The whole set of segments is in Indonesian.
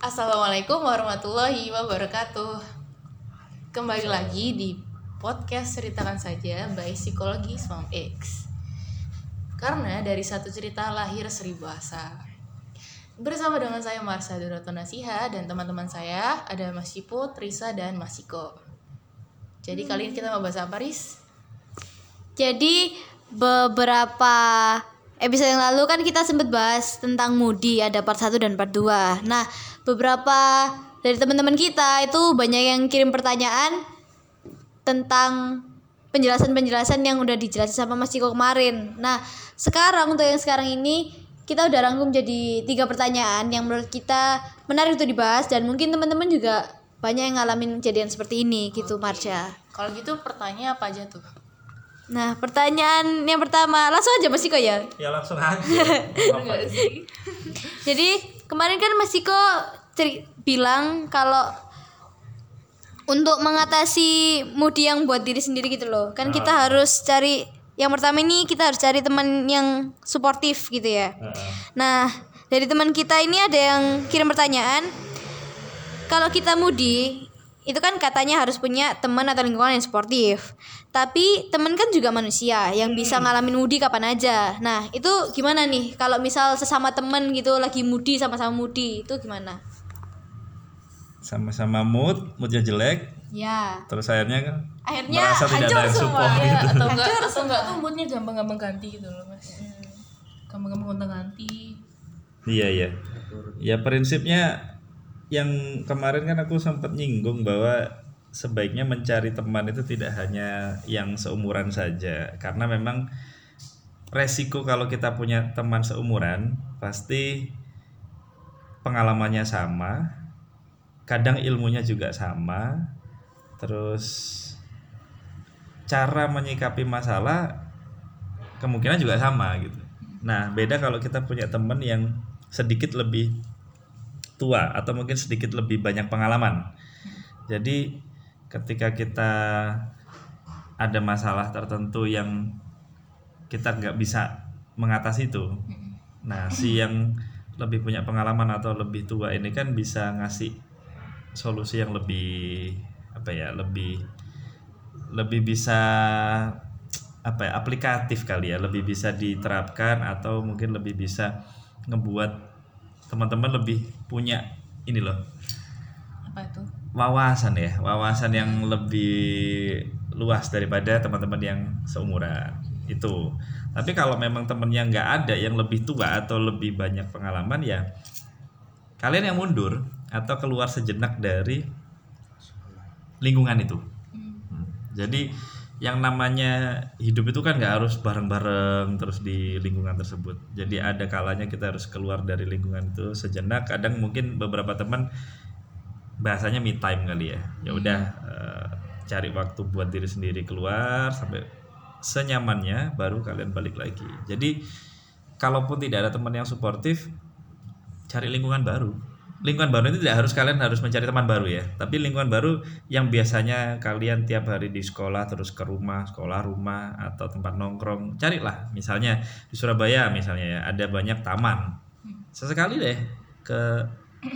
Assalamualaikum warahmatullahi wabarakatuh. Kembali lagi di podcast ceritakan saja by Psikologi Mom X. Karena dari satu cerita lahir seribu asa. Bersama dengan saya Marsha Duroto Nasiha dan teman-teman saya ada Mas Ciput, Risa dan Mas Iko. Jadi kali ini kita mau bahas apa, Riz? Jadi beberapa episode yang lalu kan kita sempat bahas tentang Moody ada part 1 dan part 2. Nah, beberapa dari teman-teman kita itu banyak yang kirim pertanyaan tentang penjelasan-penjelasan yang udah dijelasin sama Mas Ciko kemarin. Nah, sekarang untuk yang sekarang ini kita udah rangkum jadi tiga pertanyaan yang menurut kita menarik untuk dibahas dan mungkin teman-teman juga banyak yang ngalamin kejadian seperti ini gitu Marsha. Kalau gitu pertanyaan apa aja tuh? Nah, pertanyaan yang pertama, langsung aja Mas Iko ya. Ya langsung aja. Jadi kemarin kan Mas Iko ceri- bilang kalau untuk mengatasi moody yang buat diri sendiri gitu loh. Kan kita harus cari yang pertama ini kita harus cari teman yang suportif gitu ya. Heeh. Nah, dari teman kita ini ada yang kirim pertanyaan. Kalau kita moody, itu kan katanya harus punya teman atau lingkungan yang sportif. Tapi teman kan juga manusia yang bisa ngalamin moody kapan aja. Nah, itu gimana nih? Kalau misal sesama teman gitu lagi moody sama-sama moody, itu gimana? Sama-sama mood, moodnya jelek, Ya. terus akhirnya kan Akhirnya merasa tidak hancur ada yang semua. support Iya, gitu. atau enggak atau enggak tuh moodnya gampang-gampang ganti gitu loh mas gampang-gampang gonta ganti Iya iya. Ya prinsipnya yang kemarin kan aku sempat nyinggung bahwa sebaiknya mencari teman itu tidak hanya yang seumuran saja karena memang resiko kalau kita punya teman seumuran pasti pengalamannya sama, kadang ilmunya juga sama, terus cara menyikapi masalah kemungkinan juga sama gitu. Nah, beda kalau kita punya teman yang sedikit lebih tua atau mungkin sedikit lebih banyak pengalaman. Jadi ketika kita ada masalah tertentu yang kita nggak bisa mengatasi itu, nah si yang lebih punya pengalaman atau lebih tua ini kan bisa ngasih solusi yang lebih apa ya lebih lebih bisa apa ya aplikatif kali ya. Lebih bisa diterapkan atau mungkin lebih bisa ngebuat teman-teman lebih punya ini loh. Apa itu? Wawasan ya wawasan yang lebih luas daripada teman-teman yang seumuran. Itu. Tapi kalau memang temennya nggak ada yang lebih tua atau lebih banyak pengalaman ya kalian yang mundur atau keluar sejenak dari lingkungan itu Hmm. Jadi yang namanya hidup itu kan nggak harus bareng-bareng terus di lingkungan tersebut. Jadi ada kalanya kita harus keluar dari lingkungan itu sejenak. Kadang mungkin beberapa teman bahasanya me time kali ya. Ya udah eh, cari waktu buat diri sendiri keluar sampai senyamannya baru kalian balik lagi. Jadi kalaupun tidak ada teman yang suportif, cari lingkungan baru. Lingkungan baru itu tidak harus kalian harus mencari teman baru ya, tapi lingkungan baru yang biasanya kalian tiap hari di sekolah terus ke rumah, sekolah rumah atau tempat nongkrong, carilah. Misalnya di Surabaya misalnya ya, ada banyak taman. Sesekali deh ke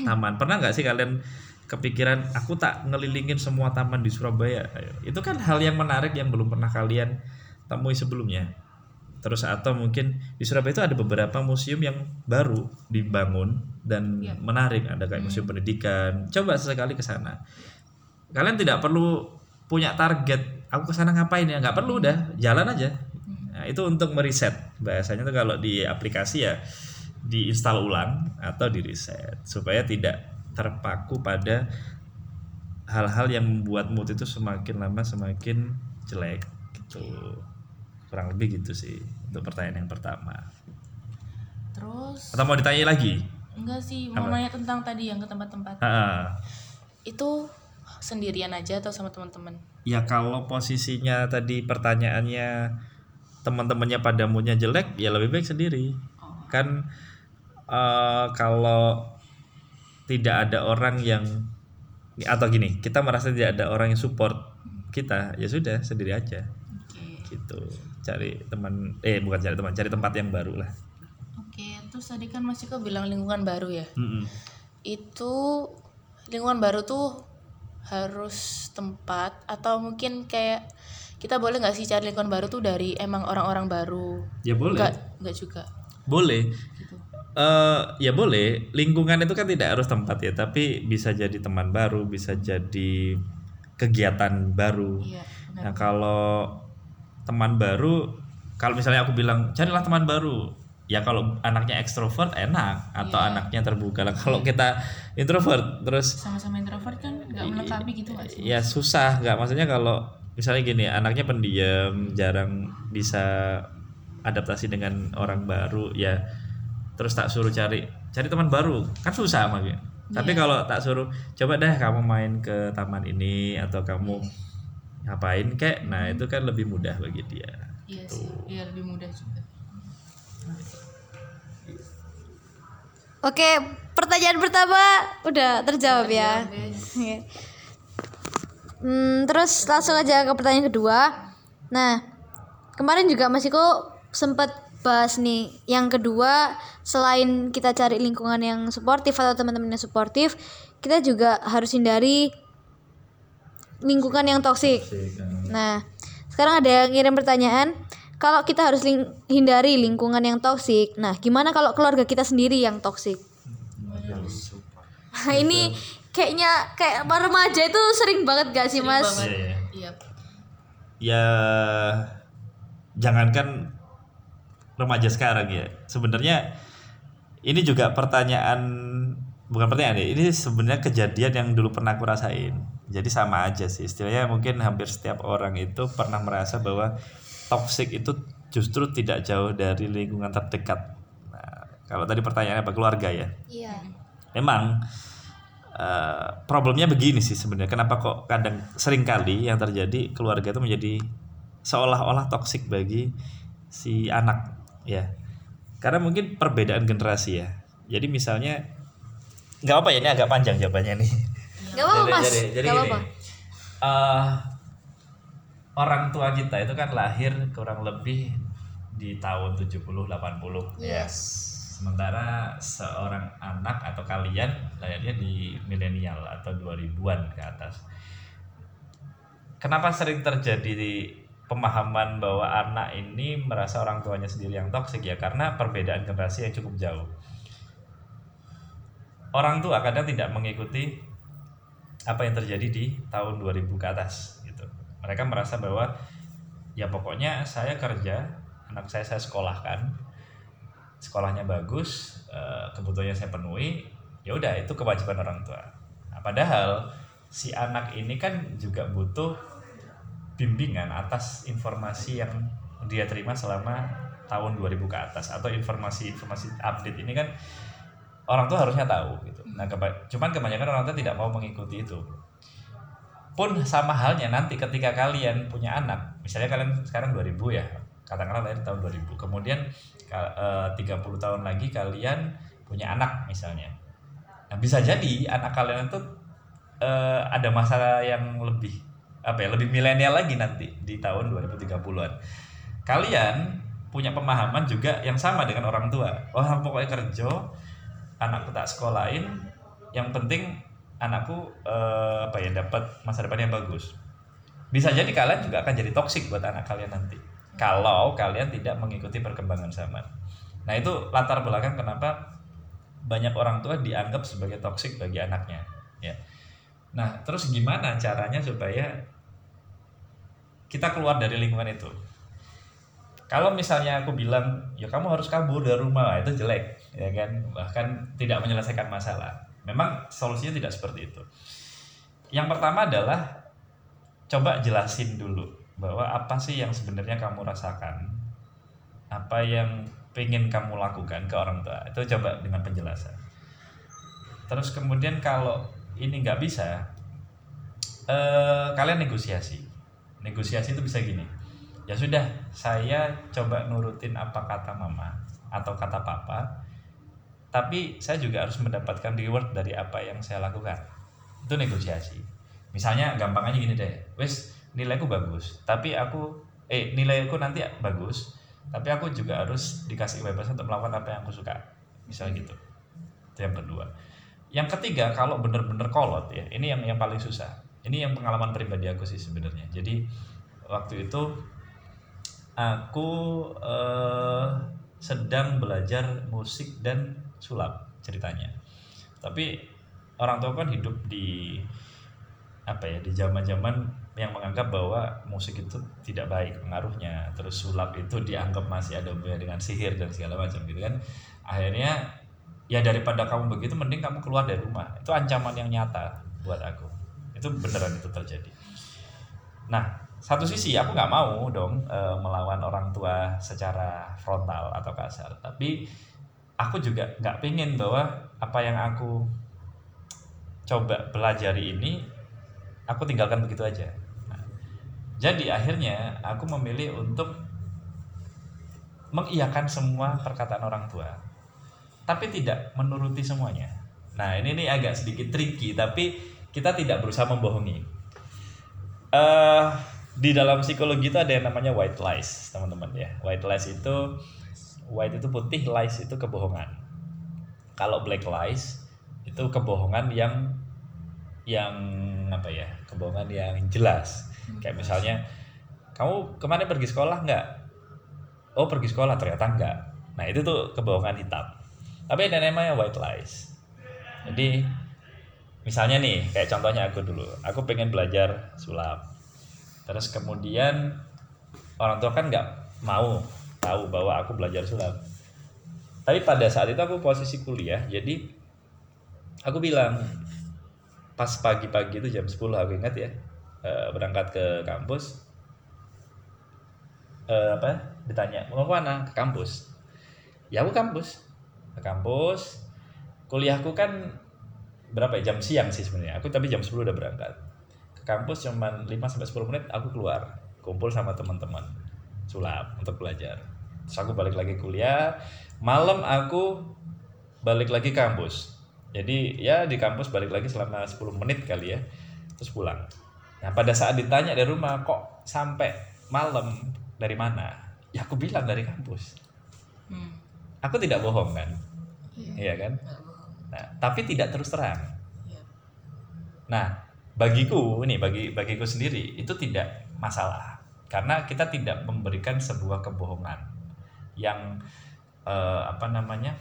taman. Pernah nggak sih kalian kepikiran aku tak ngelilingin semua taman di Surabaya? Itu kan hal yang menarik yang belum pernah kalian temui sebelumnya. Terus atau mungkin di Surabaya itu ada beberapa museum yang baru dibangun dan Iya. menarik. Ada kayak museum pendidikan. Coba sesekali ke sana. Kalian tidak perlu punya target. Aku ke sana ngapain ya? Nggak perlu udah, jalan aja. Nah, itu untuk meriset. Bahasanya tuh kalau di aplikasi ya diinstal ulang atau di reset supaya tidak terpaku pada hal-hal yang membuat mood itu semakin lama semakin jelek gitu kurang lebih gitu sih untuk pertanyaan yang pertama. Terus atau mau ditanya lagi? Enggak sih mau Apa? nanya tentang tadi yang ke tempat-tempat. Itu sendirian aja atau sama teman-teman? Ya kalau posisinya tadi pertanyaannya teman-temannya pada moodnya jelek ya lebih baik sendiri. Kan eh, kalau tidak ada orang yang atau gini kita merasa tidak ada orang yang support kita ya sudah sendiri aja gitu cari teman eh bukan cari teman cari tempat yang baru lah oke terus tadi kan Mas Iko bilang lingkungan baru ya Mm-mm. itu lingkungan baru tuh harus tempat atau mungkin kayak kita boleh nggak sih cari lingkungan baru tuh dari emang orang-orang baru Ya boleh. nggak nggak juga Boleh. Eh ya boleh. Lingkungan itu kan tidak harus tempat ya, tapi bisa jadi teman baru, bisa jadi kegiatan baru. iya benar. Nah, kalau teman baru, kalau misalnya aku bilang carilah teman baru, ya kalau anaknya ekstrovert enak. Atau Iya. anaknya terbuka. Lah. Kalau kita introvert terus sama-sama introvert kan nggak melengkapi gitu sih ya susah nggak. Maksudnya kalau misalnya gini anaknya pendiam jarang bisa adaptasi dengan orang baru ya terus tak suruh cari cari teman baru. Kan susah makanya tapi kalau tak suruh coba deh kamu main ke taman ini atau kamu ngapain kek nah itu kan lebih mudah bagi dia iya sih iya lebih mudah juga Oke, pertanyaan pertama udah terjawab ya. Oke. Hmm, terus langsung aja ke pertanyaan kedua. Nah, kemarin juga Mas Iko sempat bahas nih. Yang kedua, selain kita cari lingkungan yang suportif atau teman-teman yang suportif, kita juga harus hindari lingkungan yang toksik. Nah, sekarang ada yang ngirim pertanyaan, kalau kita harus ling- hindari lingkungan yang toksik, nah gimana kalau keluarga kita sendiri yang toksik? Nah, ini kayaknya kayak remaja itu sering banget gak sih, Mas? Iya, iya. iya ya jangankan remaja sekarang ya sebenarnya ini juga pertanyaan bukan pertanyaan ya ini sebenarnya kejadian yang dulu pernah aku rasain jadi sama aja sih. Istilahnya mungkin hampir setiap orang itu pernah merasa bahwa toxic itu justru tidak jauh dari lingkungan terdekat. Nah, kalau tadi pertanyaannya apa? Keluarga ya? Iya. memang eh, problemnya begini sih sebenarnya. Kenapa kok kadang sering kali yang terjadi keluarga itu menjadi seolah-olah toksik bagi si anak ya. Karena mungkin perbedaan generasi ya. Jadi misalnya nggak apa ya ini agak panjang jawabannya nih Gak apa-apa, Mas. jadi, jadi Gak gini, apa-apa. eh, orang tua kita itu kan lahir kurang lebih di tahun 70 80 ya Sementara seorang anak atau kalian lahirnya di milenial atau 2000-an ke atas. Kenapa sering terjadi di pemahaman bahwa anak ini merasa orang tuanya sendiri yang toksik ya? Karena perbedaan generasi yang cukup jauh. Orang tua kadang tidak mengikuti apa yang terjadi di tahun 2000 ke atas gitu. Mereka merasa bahwa ya pokoknya saya kerja, anak saya saya sekolahkan, sekolahnya bagus, eh, kebutuhannya saya penuhi, ya udah itu kewajiban orang tua. Nah, padahal si anak ini kan juga butuh bimbingan atas informasi yang dia terima selama tahun 2000 ke atas atau informasi-informasi update ini kan orang tua harusnya tahu gitu. Nah, keba- cuman kebanyakan orang tua tidak mau mengikuti itu. Pun sama halnya nanti ketika kalian punya anak, misalnya kalian sekarang 2000 ya, katakanlah lahir tahun 2000. Kemudian eh, 30 tahun lagi kalian punya anak misalnya. Nah, bisa jadi anak kalian itu eh, ada masalah yang lebih apa ya, lebih milenial lagi nanti di tahun 2030-an. Kalian punya pemahaman juga yang sama dengan orang tua. Wah, pokoknya kerja, anakku tak sekolahin, yang penting anakku eh, apa ya dapat masa depan yang bagus. Bisa jadi kalian juga akan jadi toksik buat anak kalian nanti. Kalau kalian tidak mengikuti perkembangan zaman. Nah, itu latar belakang kenapa banyak orang tua dianggap sebagai toksik bagi anaknya, ya. Nah, terus gimana caranya supaya kita keluar dari lingkungan itu? Kalau misalnya aku bilang, ya kamu harus kabur dari rumah, itu jelek, ya kan? Bahkan tidak menyelesaikan masalah. Memang solusinya tidak seperti itu. Yang pertama adalah coba jelasin dulu bahwa apa sih yang sebenarnya kamu rasakan, apa yang pengen kamu lakukan ke orang tua. Itu coba dengan penjelasan. Terus kemudian kalau ini nggak bisa, eh, kalian negosiasi. Negosiasi itu bisa gini. Ya sudah, saya coba nurutin apa kata mama atau kata papa, tapi saya juga harus mendapatkan reward dari apa yang saya lakukan. Itu negosiasi. Misalnya gampang aja gini deh, wes nilaiku bagus, tapi aku eh nilaiku nanti bagus, tapi aku juga harus dikasih kebebasan untuk melakukan apa yang aku suka. Misalnya gitu. Itu yang kedua. yang ketiga kalau bener-bener kolot ya ini yang yang paling susah ini yang pengalaman pribadi aku sih sebenarnya jadi waktu itu aku eh, sedang belajar musik dan sulap ceritanya. Tapi orang tua kan hidup di apa ya di zaman-zaman yang menganggap bahwa musik itu tidak baik pengaruhnya. Terus sulap itu dianggap masih ada hubungannya dengan sihir dan segala macam gitu kan. Akhirnya ya daripada kamu begitu mending kamu keluar dari rumah. Itu ancaman yang nyata buat aku. Itu beneran itu terjadi. Nah satu sisi aku nggak mau dong e, melawan orang tua secara frontal atau kasar. Tapi aku juga nggak pengen bahwa apa yang aku coba pelajari ini aku tinggalkan begitu aja. Nah, jadi akhirnya aku memilih untuk mengiyakan semua perkataan orang tua tapi tidak menuruti semuanya. Nah ini nih agak sedikit tricky tapi kita tidak berusaha membohongi. Eh di dalam psikologi itu ada yang namanya white lies teman-teman ya. White lies itu white itu putih lies itu kebohongan. Kalau black lies itu kebohongan yang yang apa ya kebohongan yang jelas. Kayak misalnya kamu kemarin pergi sekolah nggak? Oh pergi sekolah ternyata nggak. Nah itu tuh kebohongan hitam. Tapi ada namanya white lies. Jadi misalnya nih kayak contohnya aku dulu. Aku pengen belajar sulap. Terus kemudian orang tua kan nggak mau tahu bahwa aku belajar sulap tapi pada saat itu aku posisi kuliah jadi aku bilang pas pagi-pagi itu jam 10 aku ingat ya eh, berangkat ke kampus eh, apa ditanya mau ke mana ke kampus. Ya aku kampus. Ke kampus. Kuliahku kan berapa ya? Jam siang sih sebenarnya. Aku tapi jam 10 udah berangkat. Ke kampus cuman 5 sampai 10 menit aku keluar kumpul sama teman-teman sulap untuk belajar terus aku balik lagi kuliah. Malam aku balik lagi kampus. Jadi ya di kampus balik lagi selama 10 menit kali ya. Terus pulang. Nah pada saat ditanya dari rumah kok sampai malam? Dari mana? Ya aku bilang dari kampus. Hmm. aku tidak bohong kan? Iya. iya kan? Nah tapi tidak terus terang. Iya. nah bagiku ini bagi bagiku sendiri itu tidak masalah. Karena kita tidak memberikan sebuah kebohongan yang eh, apa namanya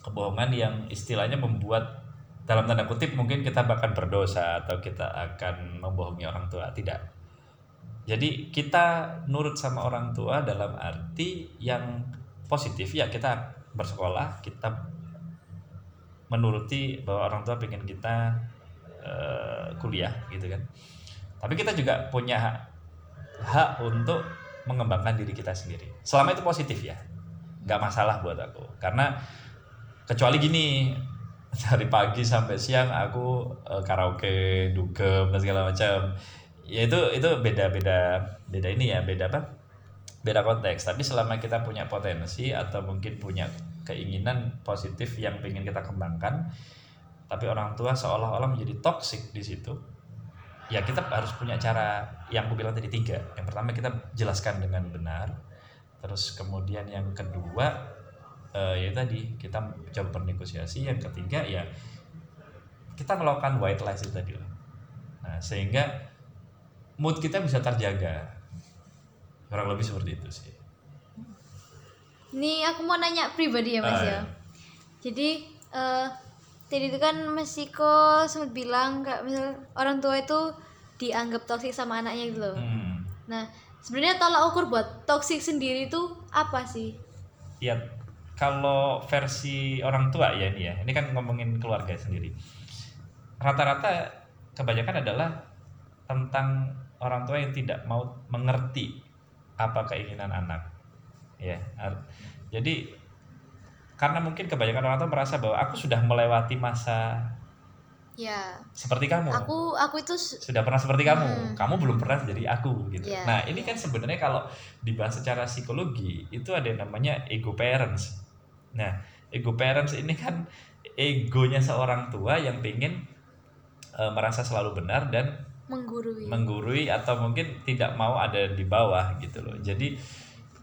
kebohongan yang istilahnya membuat dalam tanda kutip mungkin kita bahkan berdosa atau kita akan membohongi orang tua. Tidak. Jadi kita nurut sama orang tua dalam arti yang positif. Ya kita bersekolah kita menuruti bahwa orang tua pengen kita eh, kuliah gitu kan. Tapi kita juga punya hak, hak untuk mengembangkan diri kita sendiri. Selama itu positif ya. Nggak masalah buat aku. Karena kecuali gini dari pagi sampai siang aku eh, karaoke dugem dan segala macam. Ya itu itu beda beda beda ini ya beda apa? Beda konteks. Tapi selama kita punya potensi atau mungkin punya keinginan positif yang ingin kita kembangkan tapi orang tua seolah-olah menjadi toxic di situ ya kita harus punya cara yang aku bilang tadi tiga. Yang pertama kita jelaskan dengan benar. Terus kemudian yang kedua eh, ya tadi kita coba bernegosiasi. Yang ketiga ya kita melakukan white lies itu tadi lah. nah sehingga mood kita bisa terjaga. Kurang lebih seperti itu sih. Ini aku mau nanya pribadi ya Mas Ah, ya. Jadi eh tadi itu kan Mas Iko sempat bilang kayak misal orang tua itu dianggap toksik sama anaknya gitu loh. hmm. Nah, sebenarnya tolak ukur buat toksik sendiri itu apa sih? ya kalau versi orang tua ya ini ya ini kan ngomongin keluarga sendiri rata-rata kebanyakan adalah tentang orang tua yang tidak mau mengerti apa keinginan anak ya jadi karena mungkin kebanyakan orang tua merasa bahwa aku sudah melewati masa Ya, seperti kamu aku aku itu sudah pernah seperti kamu, Hmm. kamu belum pernah jadi aku gitu. Iya. Nah ini kan sebenarnya kalau dibahas secara psikologi itu ada yang namanya ego parents. Nah ego parents ini kan egonya seorang tua yang pengen eh, merasa selalu benar dan menggurui. menggurui atau mungkin tidak mau ada di bawah gitu loh. Jadi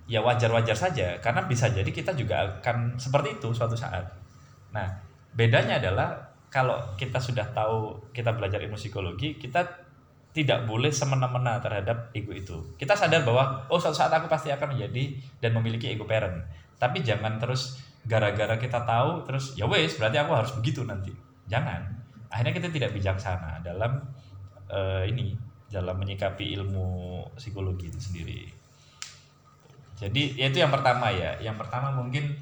ya wajar-wajar saja karena bisa jadi kita juga akan seperti itu suatu saat. Nah, bedanya adalah kalau kita sudah tahu kita belajar ilmu psikologi kita tidak boleh semena-mena terhadap ego itu. Kita sadar bahwa oh suatu saat aku pasti akan menjadi dan memiliki ego parent. Tapi jangan terus gara-gara kita tahu terus ya wes berarti aku harus begitu nanti. Jangan. Akhirnya kita tidak bijaksana dalam eh, ini dalam menyikapi ilmu psikologi itu sendiri jadi ya itu yang pertama ya. Yang pertama mungkin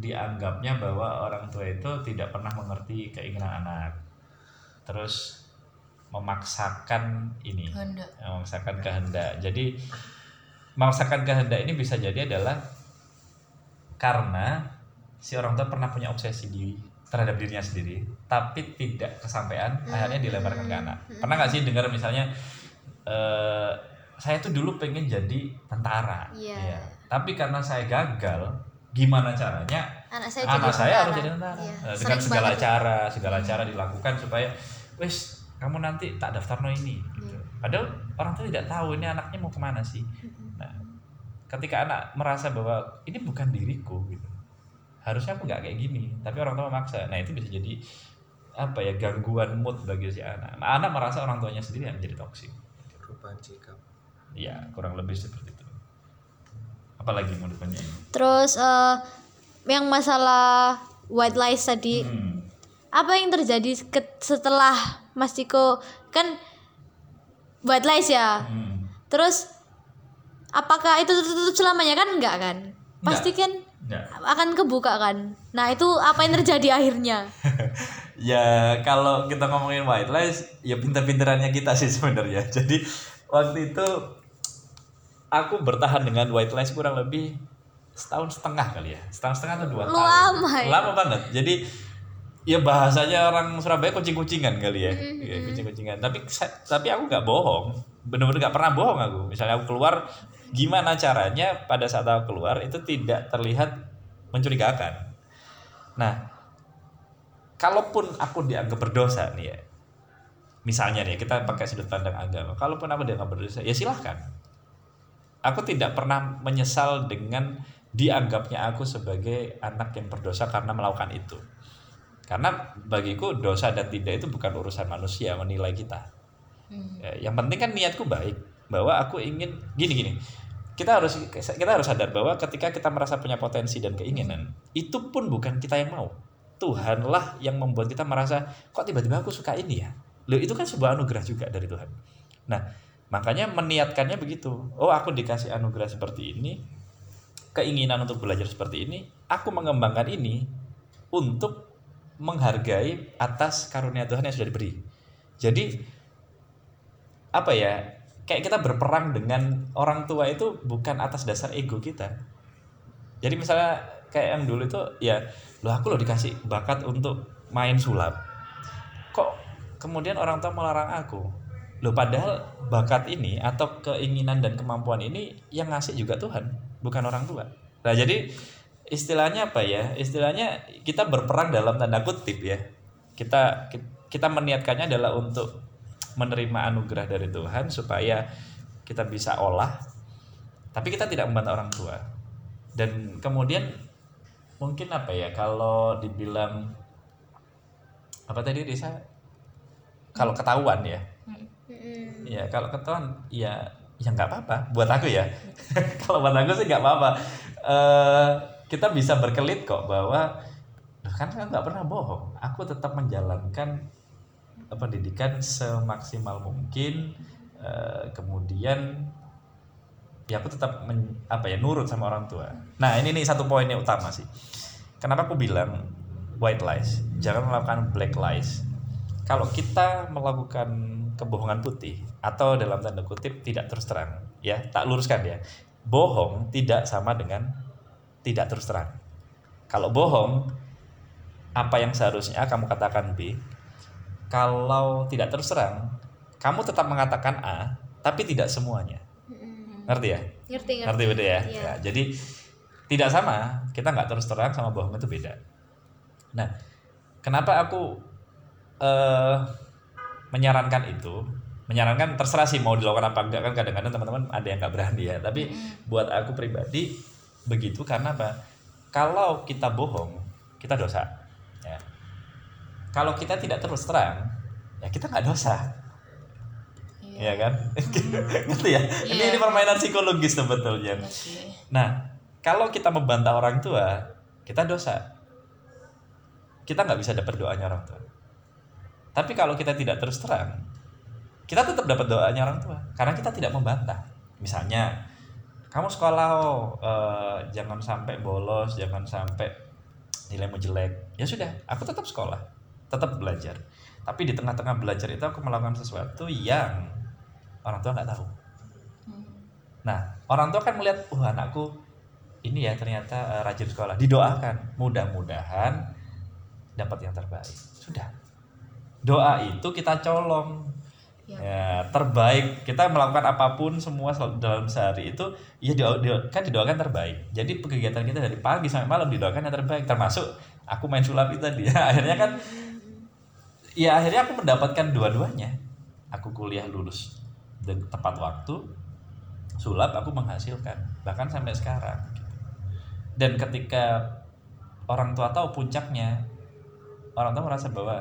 dianggapnya bahwa orang tua itu tidak pernah mengerti keinginan anak. Terus memaksakan ini Kehendak. memaksakan kehendak. Jadi memaksakan kehendak ini bisa jadi adalah karena si orang tua pernah punya obsesi di terhadap dirinya sendiri tapi tidak kesampaian akhirnya dilemparkan ke anak. Pernah nggak sih dengar misalnya eh, saya tuh dulu pengen jadi tentara. Iya. Ya. tapi karena saya gagal gimana caranya? Anak saya anak jadi saya tentara. harus jadi tentara. Iya, Eh, dengan sering segala banget. cara segala cara dilakukan supaya wes kamu nanti tak daftar no ini. Gitu. Iya. padahal orang tua tidak tahu ini anaknya mau ke mana sih. Nah ketika anak merasa bahwa ini bukan diriku gitu. Harusnya aku nggak kayak gini. Tapi orang tua memaksa. Nah itu bisa jadi apa ya gangguan mood bagi si anak. Nah, anak merasa orang tuanya sendiri yang menjadi toksik perubahan sikap ya kurang lebih seperti itu apalagi mau ditanya ini terus eh, yang masalah white lies tadi Hmm. apa yang terjadi setelah Mas Tiko kan white lies ya Hmm. terus apakah itu tertutup selamanya kan enggak kan pasti kan Nggak. akan kebuka kan nah itu apa yang terjadi akhirnya Ya kalau kita ngomongin white lies, ya pinter-pinterannya kita sih sebenarnya. Jadi waktu itu aku bertahan dengan white lies kurang lebih setahun setengah kali ya, setahun setengah atau dua tahun. Lama ya? Lama banget. Jadi ya bahasanya orang Surabaya kucing-kucingan kali ya, ya kucing-kucingan. Tapi tapi aku nggak bohong, bener-bener nggak pernah bohong aku. Misalnya aku keluar, gimana caranya pada saat aku keluar itu tidak terlihat mencurigakan. Nah, kalaupun aku dianggap berdosa nih ya misalnya nih kita pakai sudut pandang agama kalaupun aku dianggap berdosa ya silahkan aku tidak pernah menyesal dengan dianggapnya aku sebagai anak yang berdosa karena melakukan itu. Karena bagiku dosa dan tidak itu bukan urusan manusia menilai kita. Hmm. Ya, yang penting kan niatku baik bahwa aku ingin gini gini. Kita harus kita harus sadar bahwa ketika kita merasa punya potensi dan keinginan itu pun bukan kita yang mau. Tuhanlah yang membuat kita merasa kok tiba-tiba aku suka ini ya? Loh itu kan sebuah anugerah juga dari Tuhan. Nah makanya meniatkannya begitu. Oh aku dikasih anugerah seperti ini keinginan untuk belajar seperti ini aku mengembangkan ini untuk menghargai atas karunia Tuhan yang sudah diberi. Jadi apa ya kayak kita berperang dengan orang tua itu bukan atas dasar ego kita. Jadi misalnya kayak yang dulu itu ya loh aku loh dikasih bakat untuk main sulap. Kok kemudian orang tua melarang aku loh padahal bakat ini atau keinginan dan kemampuan ini yang ngasih juga Tuhan bukan orang tua. Nah jadi istilahnya apa ya? Istilahnya kita berperang dalam tanda kutip ya. Kita kita meniatkannya adalah untuk menerima anugerah dari Tuhan supaya kita bisa olah tapi kita tidak membantah orang tua. Dan kemudian mungkin apa ya kalau dibilang apa tadi Risa? Kalau ketahuan ya ya kalau ketahuan ya ya nggak apa-apa. Buat aku ya. Kalau buat aku sih nggak apa-apa. Eh, kita bisa berkelit kok bahwa "Loh, kan saya nggak pernah bohong. Aku tetap menjalankan pendidikan semaksimal mungkin. Eh, kemudian ya aku tetap men- apa ya nurut sama orang tua. Nah ini nih satu poin yang utama sih. Kenapa aku bilang white lies? Jangan melakukan black lies. Kalau kita melakukan kebohongan putih atau dalam tanda kutip tidak terus terang ya tak luruskan ya bohong tidak sama dengan tidak terus terang. Kalau bohong apa yang seharusnya kamu katakan B? Kalau tidak terus terang kamu tetap mengatakan A tapi tidak semuanya. Ngerti ya? Ngerti ngerti. Beda ya? Iya. Ya, jadi tidak sama kita nggak terus terang sama bohong itu beda. Nah kenapa aku eh menyarankan itu menyarankan terserah sih mau dilakukan apa enggak kan kadang-kadang teman-teman ada yang nggak berani ya. Tapi buat aku pribadi begitu karena apa? Kalau kita bohong kita dosa ya. Kalau kita tidak terus terang ya kita nggak dosa. Iya. ya kan? Gitu ya? Ini Iya. ini permainan psikologis sebetulnya. Oke. nah kalau kita membantah orang tua kita dosa. Kita nggak bisa dapat doanya orang tua tapi kalau kita tidak terus terang kita tetap dapat doanya orang tua. Karena kita tidak membantah. Misalnya kamu sekolah oh eh, jangan sampai bolos jangan sampai nilaimu jelek. Ya sudah aku tetap sekolah tetap belajar. Tapi di tengah-tengah belajar itu aku melakukan sesuatu yang orang tua nggak tahu. Nah orang tua kan melihat wah anakku ini ya ternyata eh, rajin sekolah. Didoakan mudah-mudahan dapat yang terbaik doa itu kita colong. Ya. ya terbaik. Kita melakukan apa pun semua dalam sehari itu ya doa, doa- kan didoakan terbaik. Jadi kegiatan kita dari pagi sampai malam didoakan yang terbaik. Termasuk aku main sulap itu tadi. Akhirnya kan ya akhirnya aku mendapatkan dua-duanya. Aku kuliah lulus dan tepat waktu sulap aku menghasilkan. Bahkan sampai sekarang. Dan ketika orang tua tahu puncaknya orang tua merasa bahwa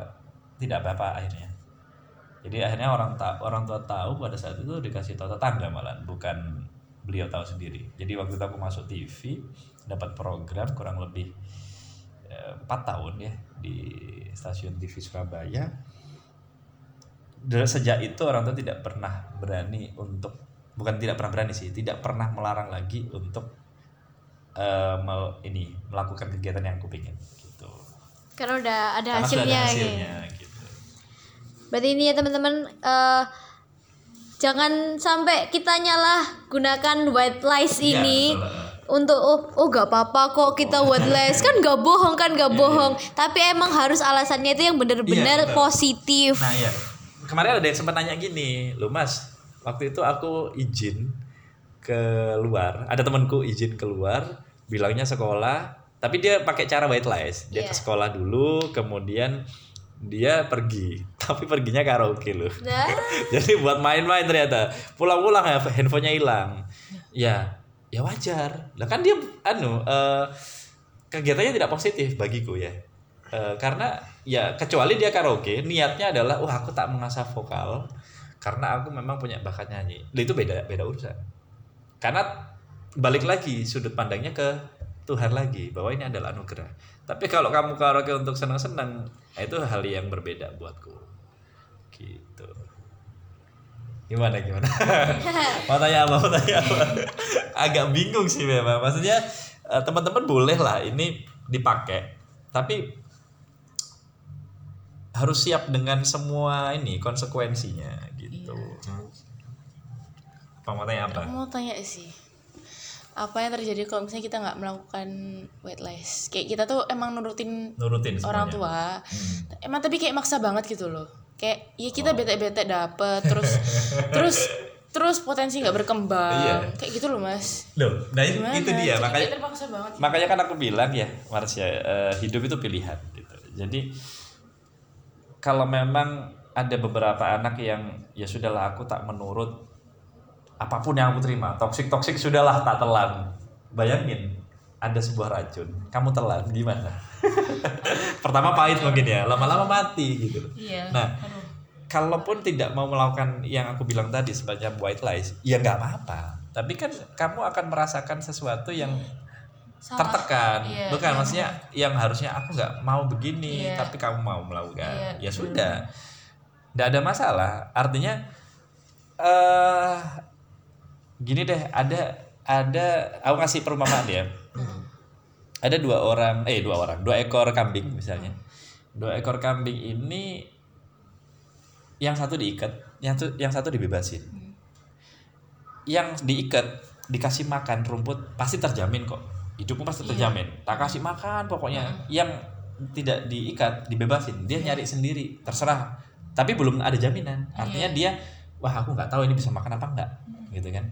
tidak apa-apa akhirnya. Jadi akhirnya orang ta orang tua tahu pada saat itu dikasih tahu tetangga malah bukan beliau tahu sendiri. Jadi waktu itu aku masuk TV dapat program kurang lebih eh, empat tahun ya di stasiun TV Surabaya. Dari sejak itu orang tua tidak pernah berani untuk bukan tidak pernah berani sih tidak pernah melarang lagi untuk eh, mel- ini melakukan kegiatan yang aku pengen gitu. Karena udah ada Karena hasilnya, ada gitu. hasilnya gitu Berarti ini ya teman-teman eh, jangan sampai kita nyalah gunakan white lies Iya, ini betul. untuk oh oh gak apa-apa kok kita white lies. Kan gak bohong kan gak bohong. Tapi emang harus alasannya itu yang bener-bener Iya, betul. positif. Nah ya, kemarin ada yang sempat nanya gini, lu mas, waktu itu aku izin keluar, ada temanku izin keluar, bilangnya sekolah, tapi dia pakai cara white lies, dia Iya. ke sekolah dulu, kemudian dia pergi, tapi perginya karaoke loh. Nah, Jadi buat main-main ternyata, pulang-pulang ya handphonenya hilang, ya, ya wajar, lah kan dia anu eh, kegiatannya tidak positif bagiku ya. Eh, karena ya kecuali dia karaoke niatnya adalah wah aku tak mengasah vokal karena aku memang punya bakat nyanyi. Lah, itu beda beda urusan. Karena balik lagi sudut pandangnya ke Tuhan lagi bahwa ini adalah anugerah. Tapi kalau kamu karaoke untuk senang-senang nah itu hal yang berbeda buatku. Gitu. Gimana gimana? Mau tanya apa mau tanya apa? Agak bingung sih memang. Maksudnya eh, teman-teman boleh lah ini dipakai. Tapi harus siap dengan semua ini konsekuensinya gitu. Apa mau tanya apa? Mau tanya sih apa yang terjadi kalau misalnya kita nggak melakukan white lies kayak kita tuh emang nurutin nurutin orang tua. Hmm. emang tapi kayak maksa banget gitu loh. Kayak ya kita bete-bete dapet terus terus terus potensi nggak berkembang. Iya. kayak gitu loh mas. Loh nah itu, Gimana? itu dia. Jadi makanya terpaksa banget. makanya kan aku bilang ya Marsya eh, hidup itu pilihan gitu. Jadi kalau memang ada beberapa anak yang ya sudahlah aku tak menurut apa pun yang aku terima. Toksik toksik sudahlah tak telan. Bayangin ada sebuah racun. Kamu telan gimana? Pertama pahit mungkin ya lama-lama mati gitu. Iya nah Aduh. kalaupun tidak mau melakukan yang aku bilang tadi semacam white lies ya nggak apa-apa. Tapi kan kamu akan merasakan sesuatu yang Salah. tertekan. Iya, bukan iya, maksudnya yang harusnya aku nggak mau begini Iya. tapi kamu mau melakukan. Iya, ya sudah. Nggak ada masalah. Artinya eh gini deh ada ada aku kasih perumpamaan ya ada dua orang eh dua orang dua ekor kambing misalnya. Dua ekor kambing ini yang satu diikat yang satu yang satu dibebasin. Yang diikat dikasih makan rumput pasti terjamin kok. Hidupmu pasti terjamin. Tak kasih makan pokoknya. Yang tidak diikat dibebasin. Dia nyari sendiri terserah. Tapi belum ada jaminan. Artinya dia wah aku nggak tahu ini bisa makan apa enggak gitu kan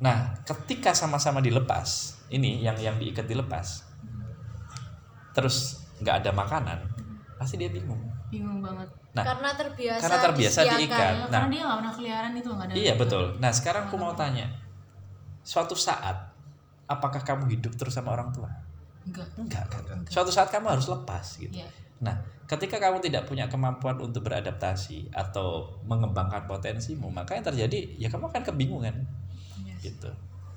nah ketika sama-sama dilepas ini yang yang diikat dilepas terus nggak ada makanan pasti dia bingung bingung banget nah karena terbiasa karena terbiasa diikat. Nah. karena dia nggak pernah keliaran itu nggak ada Iya betul. Nah sekarang aku mau tanya, suatu saat apakah kamu hidup terus sama orang tua? enggak Enggak kan? Suatu saat kamu harus lepas gitu. Iya. Nah, ketika kamu tidak punya kemampuan untuk beradaptasi atau mengembangkan potensimu, maka yang terjadi ya kamu akan kebingungan. Gitu.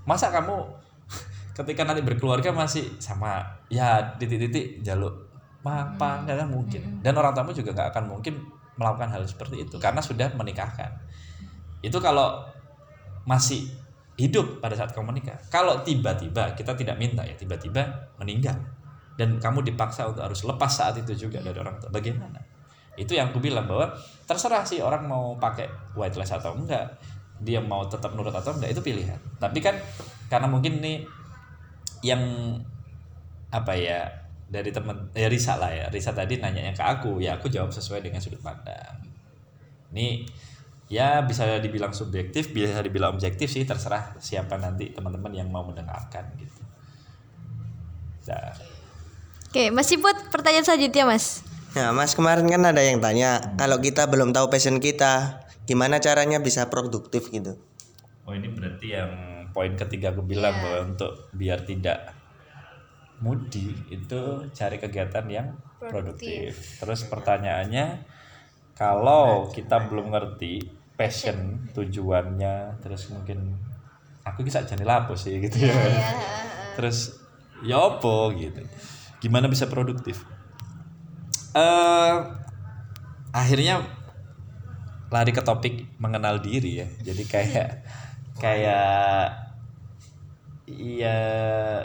Masa kamu ketika nanti berkeluarga masih sama ya titik-titik jaluk apa nggak kan mungkin. Dan orang tamu juga nggak akan mungkin melakukan hal seperti itu karena sudah menikahkan. Itu kalau masih hidup pada saat kamu menikah. Kalau tiba-tiba kita tidak minta ya tiba-tiba meninggal dan kamu dipaksa untuk harus lepas saat itu juga dari orang tua. Bagaimana? Itu yang aku bilang bahwa terserah sih orang mau pakai white lies atau enggak dia mau tetap nurut atau enggak itu pilihan. Tapi kan karena mungkin nih yang apa ya dari temen ya Risa lah ya. Risa tadi nanya yang ke aku ya aku jawab sesuai dengan sudut pandang. Ini ya bisa dibilang subjektif bisa dibilang objektif sih terserah siapa nanti teman-teman yang mau mendengarkan gitu. Nah, Oke, Mas Siput, pertanyaan selanjutnya, Mas. Nah, Mas kemarin kan ada yang tanya, kalau kita belum tahu passion kita, gimana caranya bisa produktif gitu? oh ini berarti yang poin ketiga aku bilang bahwa untuk biar tidak mudi itu cari kegiatan yang produktif. Terus pertanyaannya kalau kita belum ngerti passion tujuannya terus mungkin aku bisa jadi lapo sih gitu ya. Terus ya apa gitu. Gimana bisa produktif? eh akhirnya lari ke topik mengenal diri ya. Jadi kayak kayak Iya,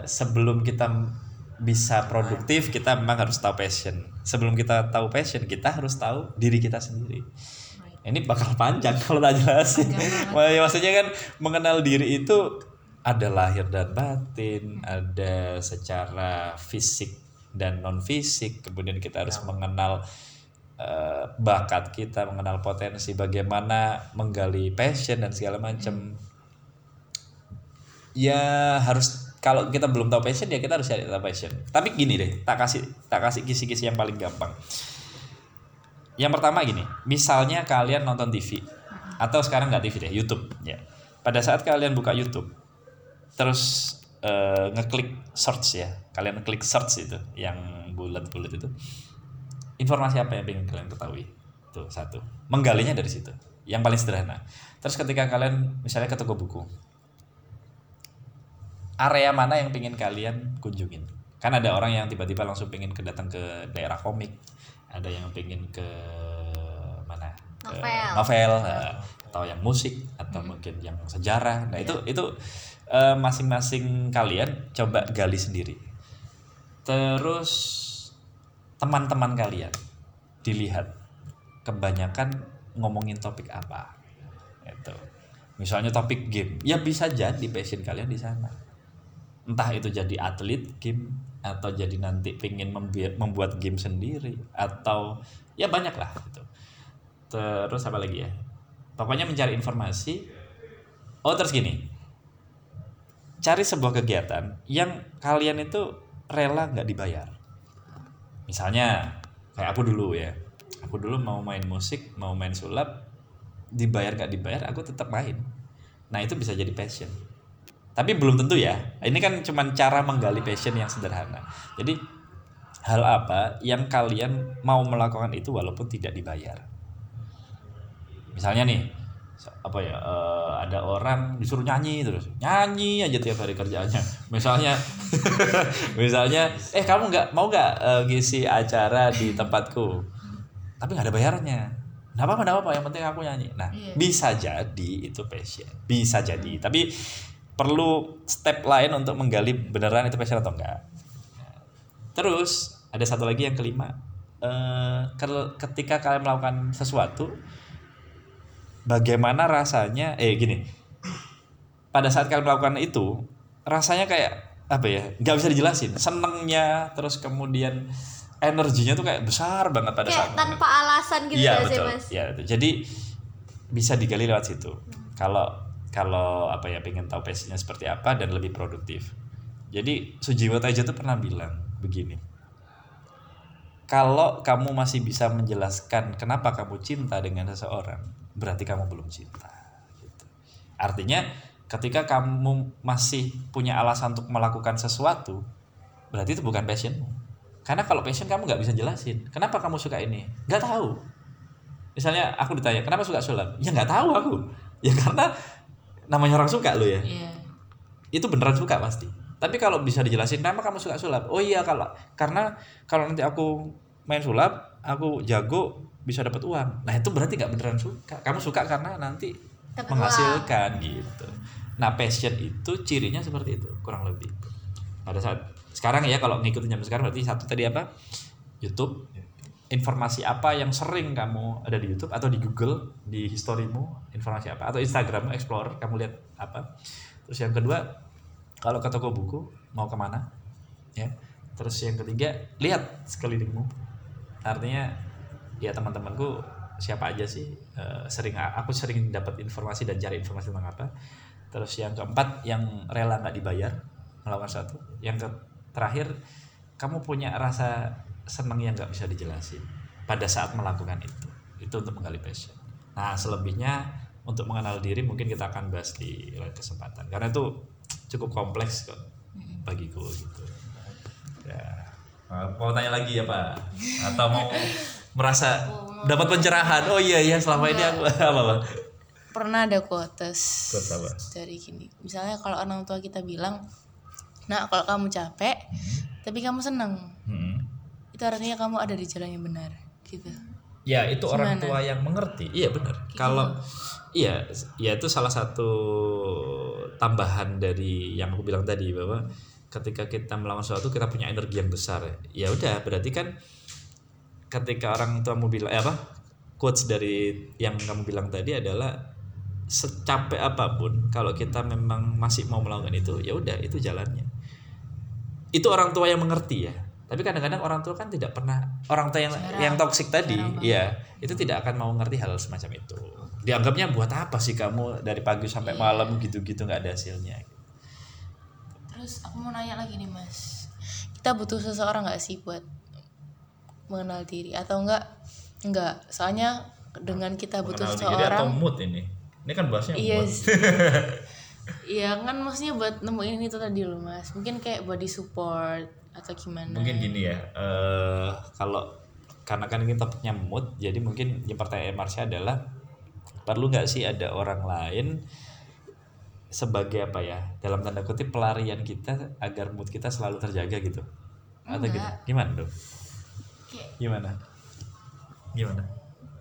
sebelum kita bisa produktif, kita memang harus tahu passion. Sebelum kita tahu passion, kita harus tahu diri kita sendiri. Ini bakal panjang kalau tak jelasin. Ya, maksudnya kan mengenal diri itu ada lahir dan batin, ada secara fisik dan non fisik. Kemudian kita harus mengenal eh, bakat kita, mengenal potensi, bagaimana menggali passion dan segala macam. Ya harus kalau kita belum tahu passion ya kita harus cari tahu passion. Tapi gini deh tak kasih tak kasih kisi-kisi yang paling gampang. Yang pertama gini misalnya kalian nonton TV atau sekarang nggak TV deh YouTube ya. Pada saat kalian buka YouTube terus eh, ngeklik search ya. Kalian klik search itu yang bulat-bulat itu. Informasi apa yang ingin kalian ketahui? Tuh satu. Menggalinya dari situ. Yang paling sederhana. Terus ketika kalian misalnya ke toko buku. Area mana yang pengen kalian kunjungin? Kan ada orang yang tiba-tiba langsung pengen ke datang ke daerah komik. Ada yang pengen ke mana? Ke Novel. novel eh, atau yang musik atau mungkin yang sejarah. Nah itu itu eh, masing-masing kalian coba gali sendiri. Terus teman-teman kalian dilihat kebanyakan ngomongin topik apa itu misalnya topik game ya bisa jadi passion kalian di sana. Entah itu jadi atlet game atau jadi nanti pengen membi- membuat game sendiri atau ya banyak lah gitu. Terus apa lagi ya? Pokoknya mencari informasi. Oh terus gini cari sebuah kegiatan yang kalian itu rela nggak dibayar. Misalnya kayak aku dulu ya. Aku dulu mau main musik mau main sulap dibayar nggak dibayar aku tetap main. Nah itu bisa jadi passion. Tapi belum tentu ya. Ini kan cuma cara menggali passion yang sederhana. Jadi hal apa yang kalian mau melakukan itu walaupun tidak dibayar? Misalnya nih apa ya eh, ada orang disuruh nyanyi terus. Nyanyi aja tiap hari kerjaannya. Misalnya misalnya eh kamu nggak mau nggak eh, ngisi acara di tempatku? Tapi nggak ada bayarnya. Nggak apa-apa nggak apa-apa yang penting aku nyanyi. Nah Iya. bisa jadi itu passion. Bisa jadi. Tapi perlu step lain untuk menggali beneran itu passion atau enggak terus ada satu lagi yang kelima. Kel- ketika kalian melakukan sesuatu bagaimana rasanya eh gini pada saat kalian melakukan itu rasanya kayak apa ya nggak bisa dijelasin senengnya terus kemudian energinya tuh kayak besar banget pada saat Kayak tanpa alasan gitu Iya sih, betul. Mas? Iya betul. Jadi bisa digali lewat situ. Kalau kalau apa ya pengen tahu passionnya seperti apa dan lebih produktif. Jadi Sujiwo Tejo tuh pernah bilang begini. Kalau kamu masih bisa menjelaskan kenapa kamu cinta dengan seseorang, berarti kamu belum cinta. Gitu. Artinya ketika kamu masih punya alasan untuk melakukan sesuatu, berarti itu bukan passionmu. karena kalau passion kamu nggak bisa jelasin kenapa kamu suka ini nggak tahu misalnya aku ditanya kenapa suka sulap ya nggak tahu aku ya karena namanya orang suka lo ya Iya. itu beneran suka pasti tapi kalau bisa dijelasin kenapa kamu suka sulap oh iya kalau karena kalau nanti aku main sulap aku jago bisa dapat uang. Nah itu berarti nggak beneran suka. Kamu suka karena nanti Dapat menghasilkan gitu. Nah passion itu cirinya seperti itu kurang lebih. Pada saat sekarang ya kalau ngikutin zaman sekarang berarti satu tadi apa? YouTube. Informasi apa yang sering kamu ada di YouTube atau di Google di historimu informasi apa? Atau Instagram Explorer kamu lihat apa? Terus yang kedua kalau ke toko buku mau ke mana? Ya. Terus yang ketiga lihat sekelilingmu. Artinya ya teman-temanku siapa aja sih eh, sering aku sering dapat informasi dan cari informasi tentang apa. Terus yang keempat yang rela nggak dibayar melakukan satu. Yang ke terakhir kamu punya rasa senang yang nggak bisa dijelasin pada saat melakukan itu. Itu untuk menggali passion. Nah selebihnya untuk mengenal diri mungkin kita akan bahas di lain kesempatan. Karena itu cukup kompleks kok bagiku gitu. Ya. Mau tanya lagi ya pak? Atau mau merasa dapat pencerahan oh iya iya selama ini aku apa pak Pernah ada quotes Quotes apa? dari gini. Misalnya kalau orang tua kita bilang, "Nah, kalau kamu capek, tapi kamu seneng, Hmm. itu artinya kamu ada di jalan yang benar." Gitu. Ya itu orang Gimana? tua yang mengerti. Iya benar. Kalau iya, ya itu salah satu tambahan dari yang aku bilang tadi bahwa ketika kita melakukan sesuatu kita punya energi yang besar. Ya udah berarti kan ketika orang tuamu bilang eh, apa quotes dari yang kamu bilang tadi adalah secapek apa pun kalau kita memang masih mau melakukan itu ya udah itu jalannya. Itu orang tua yang mengerti ya. Tapi kadang-kadang orang tua kan tidak pernah orang tua yang yang toksik tadi ya itu tidak akan mau ngerti hal semacam itu. Dianggapnya buat apa sih kamu dari pagi sampai malam gitu-gitu nggak ada hasilnya. Terus aku mau nanya lagi nih, Mas. Kita butuh seseorang nggak sih buat mengenal diri atau enggak? Enggak. Soalnya dengan kita butuh seseorang mood ini ini kan bahasnya Iya. sih. Iya kan maksudnya buat nemuin itu tadi loh mas. Mungkin kayak body support atau gimana? mungkin gini ya eh kalau karena kan ini topiknya mood jadi mungkin yang pertanyaan Marsha adalah perlu nggak sih ada orang lain sebagai apa ya dalam tanda kutip pelarian kita agar mood kita selalu terjaga gitu atau gitu gimana dong Kayak- gimana gimana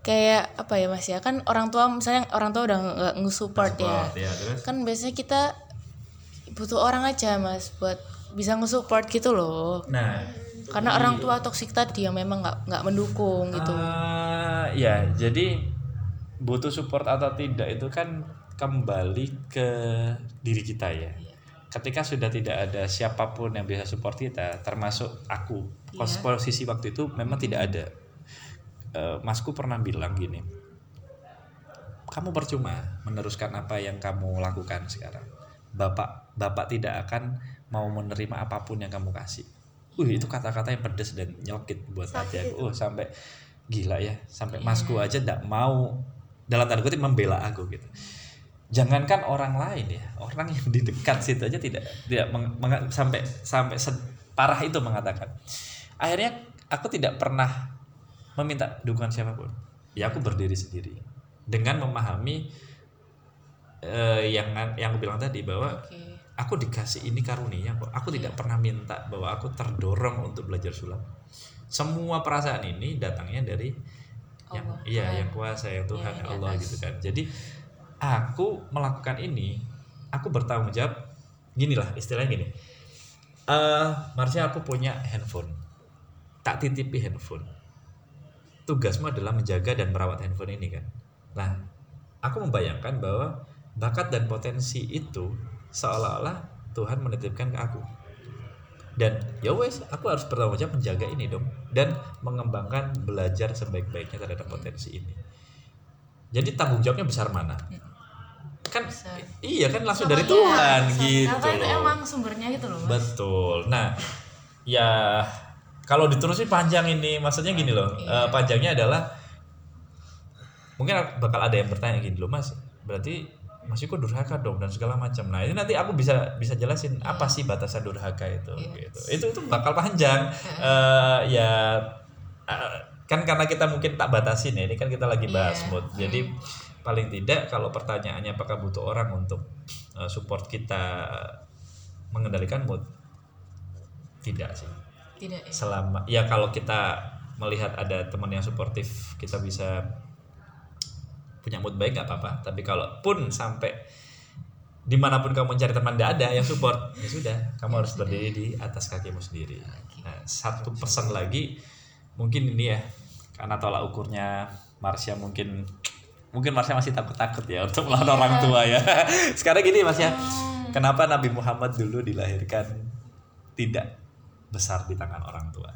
Kayak apa ya mas ya kan orang tua misalnya orang tua udah nggak nge-support ya. ya terus Kan biasanya kita butuh orang aja mas buat bisa nge-support gitu loh. nah Karena orang tua toksik tadi yang memang nggak nggak mendukung gitu. Ah, ya, jadi butuh support atau tidak itu kan kembali ke diri kita ya. Ketika sudah tidak ada siapa pun yang bisa support kita, termasuk aku, pos- posisi waktu itu memang tidak ada. Eh, masku pernah bilang gini, kamu percuma meneruskan apa yang kamu lakukan sekarang. Bapak, bapak tidak akan mau menerima apa pun yang kamu kasih. Uh, itu kata-kata yang pedes dan nyelkit buat hati aku. Oh, sampai gila ya, sampai masku aja tidak mau dalam tanda kutip membela aku gitu. Jangankan orang lain ya, orang yang di dekat situ aja tidak tidak meng- meng- sampai sampai parah itu mengatakan. Akhirnya aku tidak pernah meminta dukungan siapa pun. Ya aku berdiri sendiri dengan memahami eh, yang yang aku bilang tadi bahwa Oke. aku dikasih ini karunia kok. Aku tidak pernah minta bahwa aku terdorong untuk belajar sulap. Semua perasaan ini datangnya dari yang Allah, iya yang kuasa yang Tuhan ya di Allah gitu kan. Jadi aku melakukan ini, aku bertanggung jawab. Gini lah istilahnya gini. Eh, Marsha aku punya handphone. Tak titipi handphone. Tugasmu adalah menjaga dan merawat handphone ini kan. Nah, aku membayangkan bahwa bakat dan potensi itu seolah-olah Tuhan menitipkan ke aku. Dan ya wes, aku harus bertanggung jawab menjaga ini dong dan mengembangkan belajar sebaik-baiknya terhadap potensi ini. Jadi tanggung jawabnya besar mana? Kan Besar. iya kan langsung Sama dari dia, Tuhan gitu itu loh. emang sumbernya gitu loh mas. Betul. Nah, ya kalau diterusin panjang ini, maksudnya gini loh. eh, panjangnya adalah mungkin bakal ada yang bertanya gini loh, Mas. Berarti masih kok durhaka dong dan segala macam. Nah ini nanti aku bisa bisa jelasin apa sih batasan durhaka itu. Gitu. Itu itu bakal panjang. Eh, ya eh, kan karena kita mungkin tak batasin ya. Ini kan kita lagi bahas Iya. mood. Jadi paling tidak kalau pertanyaannya apakah butuh orang untuk support kita mengendalikan mood, tidak sih tidak ya. Selama ya kalau kita melihat ada teman yang suportif kita bisa punya mood baik nggak apa-apa. Tapi kalau pun sampai di mana pun kamu mencari teman tidak ada yang support ya sudah kamu harus berdiri di atas kakimu sendiri. Nah satu pesan lagi mungkin ini ya karena tolak ukurnya Marsha mungkin mungkin Marsha masih takut-takut ya untuk melawan orang tua ya. Sekarang gini Mas ya kenapa Nabi Muhammad dulu dilahirkan tidak besar di tangan orang tua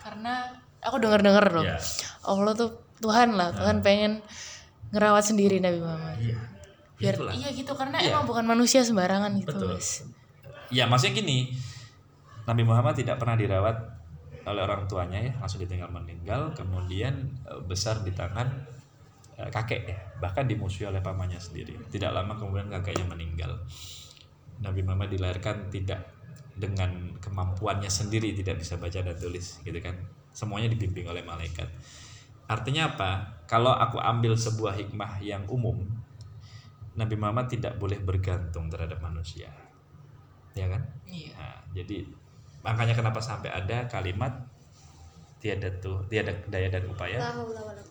karena aku dengar dengar loh Ya. Allah tuh Tuhan lah Tuhan pengen ngerawat sendiri Nabi Muhammad Iya. biar Itulah. iya gitu karena Iya. emang bukan manusia sembarangan gitu Betul. Mas. Ya maksudnya gini, Nabi Muhammad tidak pernah dirawat oleh orang tuanya ya, langsung ditinggal meninggal, kemudian eh, besar di tangan eh, kakek ya, bahkan dimusuhi oleh pamannya sendiri. Tidak lama kemudian kakeknya meninggal. Nabi Muhammad dilahirkan tidak dengan kemampuannya sendiri, tidak bisa baca dan tulis, gitu kan? Semuanya dibimbing oleh malaikat. Artinya apa? Kalau aku ambil sebuah hikmah yang umum, Nabi Muhammad tidak boleh bergantung terhadap manusia ya kan? Iya. Nah, jadi makanya kenapa sampai ada kalimat tiada tuh tiada daya dan upaya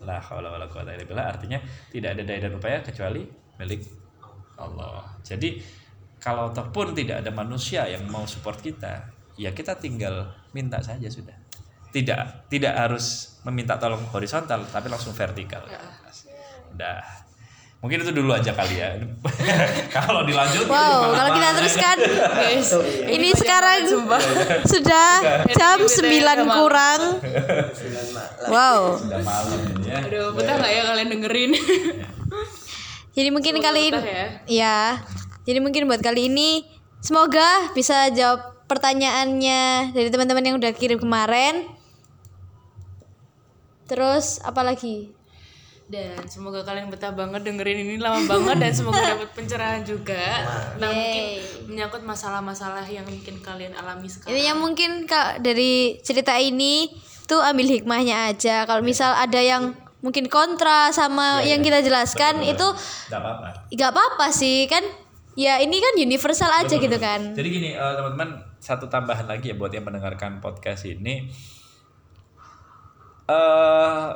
la haula wala quwata illa artinya tidak ada daya dan upaya kecuali milik Allah. Jadi kalau ataupun tidak ada manusia yang mau support kita, ya kita tinggal minta saja sudah. Tidak tidak harus meminta tolong horizontal tapi langsung vertikal. Udah. Mungkin itu dulu aja kali ya. kalau dilanjut Wow, kalau kita teruskan ini sekarang sudah jam 9 kurang. Wow. sudah malam ya. Aduh, betah nggak ya kalian dengerin? Jadi mungkin kali ya. ya. Jadi mungkin buat kali ini semoga bisa jawab pertanyaannya dari teman-teman yang udah kirim kemarin. Terus apa lagi? Dan semoga kalian betah banget dengerin ini lama banget dan semoga dapat pencerahan juga. Nah, mungkin menyangkut masalah-masalah yang mungkin kalian alami sekarang. Intinya mungkin kak dari cerita ini tuh ambil hikmahnya aja. Kalau misal ada yang mungkin kontra sama yang kita jelaskan itu Enggak apa-apa. nggak apa-apa sih kan. Ya ini kan universal aja Betul, gitu kan. Jadi gini eh, teman-teman satu tambahan lagi ya buat yang mendengarkan podcast ini. eh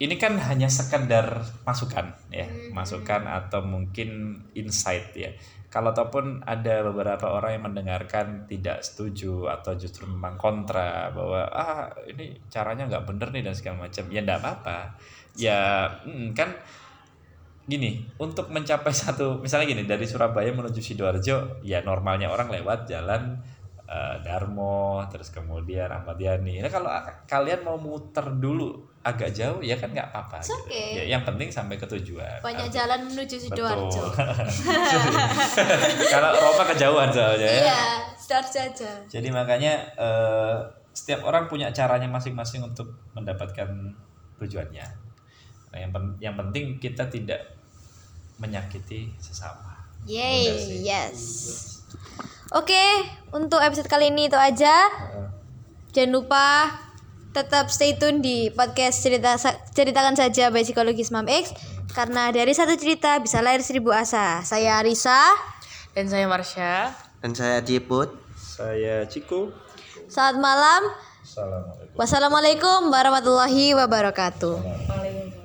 ini kan hanya sekedar masukan ya, masukan atau mungkin insight ya. Kalau ataupun ada beberapa orang yang mendengarkan tidak setuju atau justru memang kontra bahwa ah ini caranya nggak bener nih dan segala macam, ya enggak apa-apa. Ya mm, kan gini untuk mencapai satu misalnya gini dari Surabaya menuju sidoarjo ya normalnya orang lewat jalan eh, Darmo terus kemudian Ahmad Yani nah kalau kalian mau muter dulu agak jauh ya kan nggak apa-apa gitu. okay. ya, yang penting sampai ke tujuan Banyak Arti- jalan menuju Sidoarjo. Kalau Roma kejauhan soalnya ya Iya, Sidoarjo aja. jadi makanya eh, setiap orang punya caranya masing-masing untuk mendapatkan tujuannya. Nah, yang pen- yang penting kita tidak menyakiti sesama. Yay, yes. Oke, untuk episode kali ini itu aja. Jangan lupa tetap stay tune di podcast cerita ceritakan saja by psikologis Mam X karena dari satu cerita bisa lahir seribu asa. Saya Risa. Dan saya Marsha. Dan saya Ciput. Saya Ciko. Selamat malam. Assalamualaikum. Wassalamualaikum warahmatullahi wabarakatuh. Waalaikumsalam.